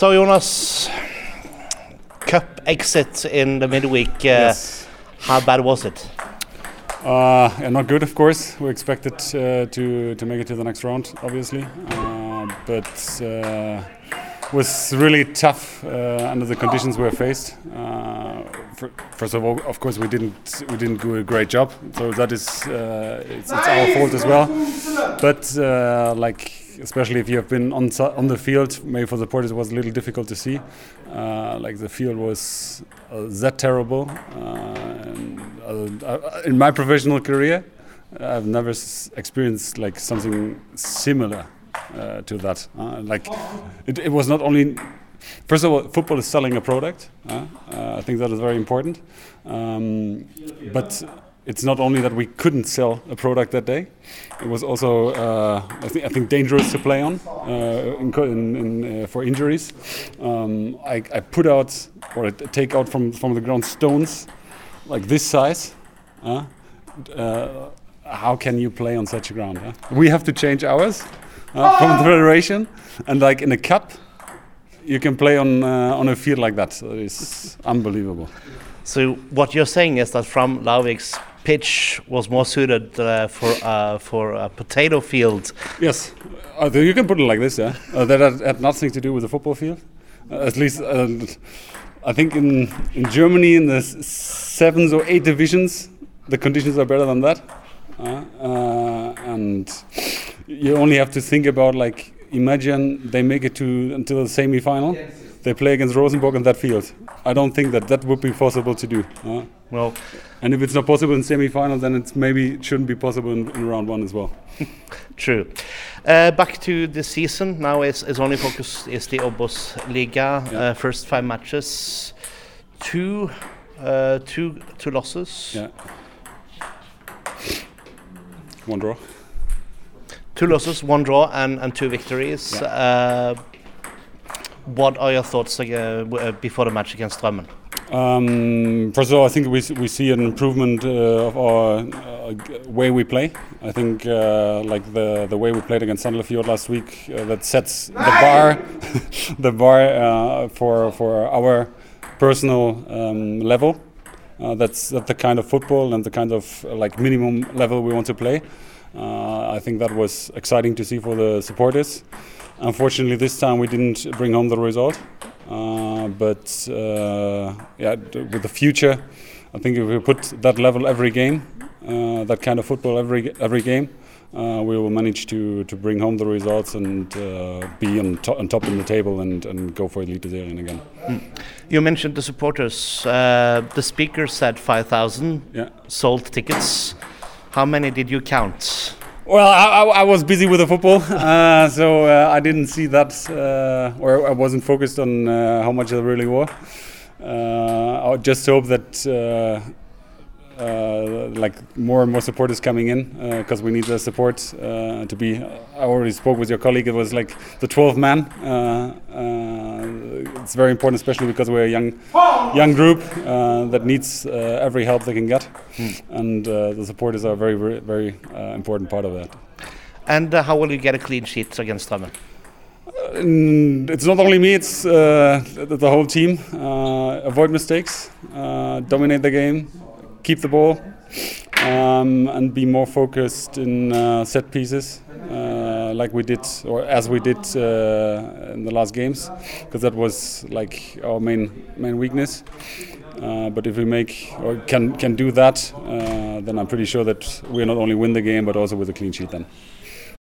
So Jonas, cup exit in the midweek. Uh, Yes. How bad was it? Uh, yeah, not good, of course. We expected uh, to to make it to the next round, obviously, uh, but uh, was really tough uh, under the conditions we were faced. Uh, fir- first of all, of course, we didn't we didn't do a great job, so that is uh, it's, it's our fault as well. But uh, like especially if you have been on on the field, maybe for the supporters it was a little difficult to see. Uh, like the field was uh, that terrible. Uh, and, uh, in my professional career, I've never experienced like something similar uh, to that. Uh, like it, it was not only. First of all, football is selling a product. Uh, uh, I think that is very important. Um, but it's not only that we couldn't sell a product that day; it was also, uh, I, think, I think, dangerous to play on uh, in, in, uh, for injuries. Um, I, I put out or I take out from from the ground stones like this size. Uh, how can you play on such a ground? We have to change ours uh, from the federation, and like in a cup, you can play on uh, on a field like that. So it's unbelievable. So what you're saying is that from Larvik's pitch was more suited uh, for uh, for a potato field. Yes, uh, you can put it like this. Yeah, uh, that had, had nothing to do with the football field. Uh, at least, uh, I think in in Germany, in the s- sevens or eight divisions, the conditions are better than that. Uh, uh, and you only have to think about like imagine they make it to until the semi-final. They play against Rosenborg on that field. I don't think that that would be possible to do. Well, and if it's not possible in semi-final, then it's maybe it shouldn't be possible in, in round one as well. true. Uh, back to the season now is, is only focus is the Obos Liga. Yeah. Uh, first five matches, two uh, two two losses. Yeah. One draw. Two losses, one draw, and, and two victories. Uh, what are your thoughts uh, uh, before the match against Strømmen? Um, first of all, I think we, we see an improvement uh, of our uh, way we play. I think uh, like the the way we played against Sandefjord last week uh, that sets the bar the bar uh, for for our personal um, level. Uh, that's that's the kind of football and the kind of like minimum level we want to play. I think that was exciting to see for the supporters. Unfortunately, this time we didn't bring home the result. Uh, but uh, yeah, with the future, I think if we put that level every game, uh, that kind of football every every game, uh, we will manage to, to bring home the results and uh, be on, to- on top in the table and, and go for Eliteserien again. You mentioned the supporters. Uh, the speaker said 5,000 Yeah. sold tickets. How many did you count? Well, I, I, I was busy with the football, uh, so uh, I didn't see that, uh, or I wasn't focused on uh, how much there really were. Uh, I just hope that uh, like more and more supporters coming in because we need the support to be. I already spoke with your colleague. It was like the 12 man. Uh, uh, it's very important, especially because we're a young, young group uh, that needs uh, every help they can get, and uh, the supporters are a very, very, very uh, important part of that. And uh, how will you get a clean sheet against Strømmen? Mm, it's not only me; it's uh, the, the whole team. Uh, avoid mistakes, uh, dominate the game, keep the ball, um, and be more focused in uh, set pieces, uh, like we did, or as we did uh, in the last games, because that was like our main main weakness. Uh, but if we make or can can do that, uh, then I'm pretty sure that we not only win the game, but also with a clean sheet. Then.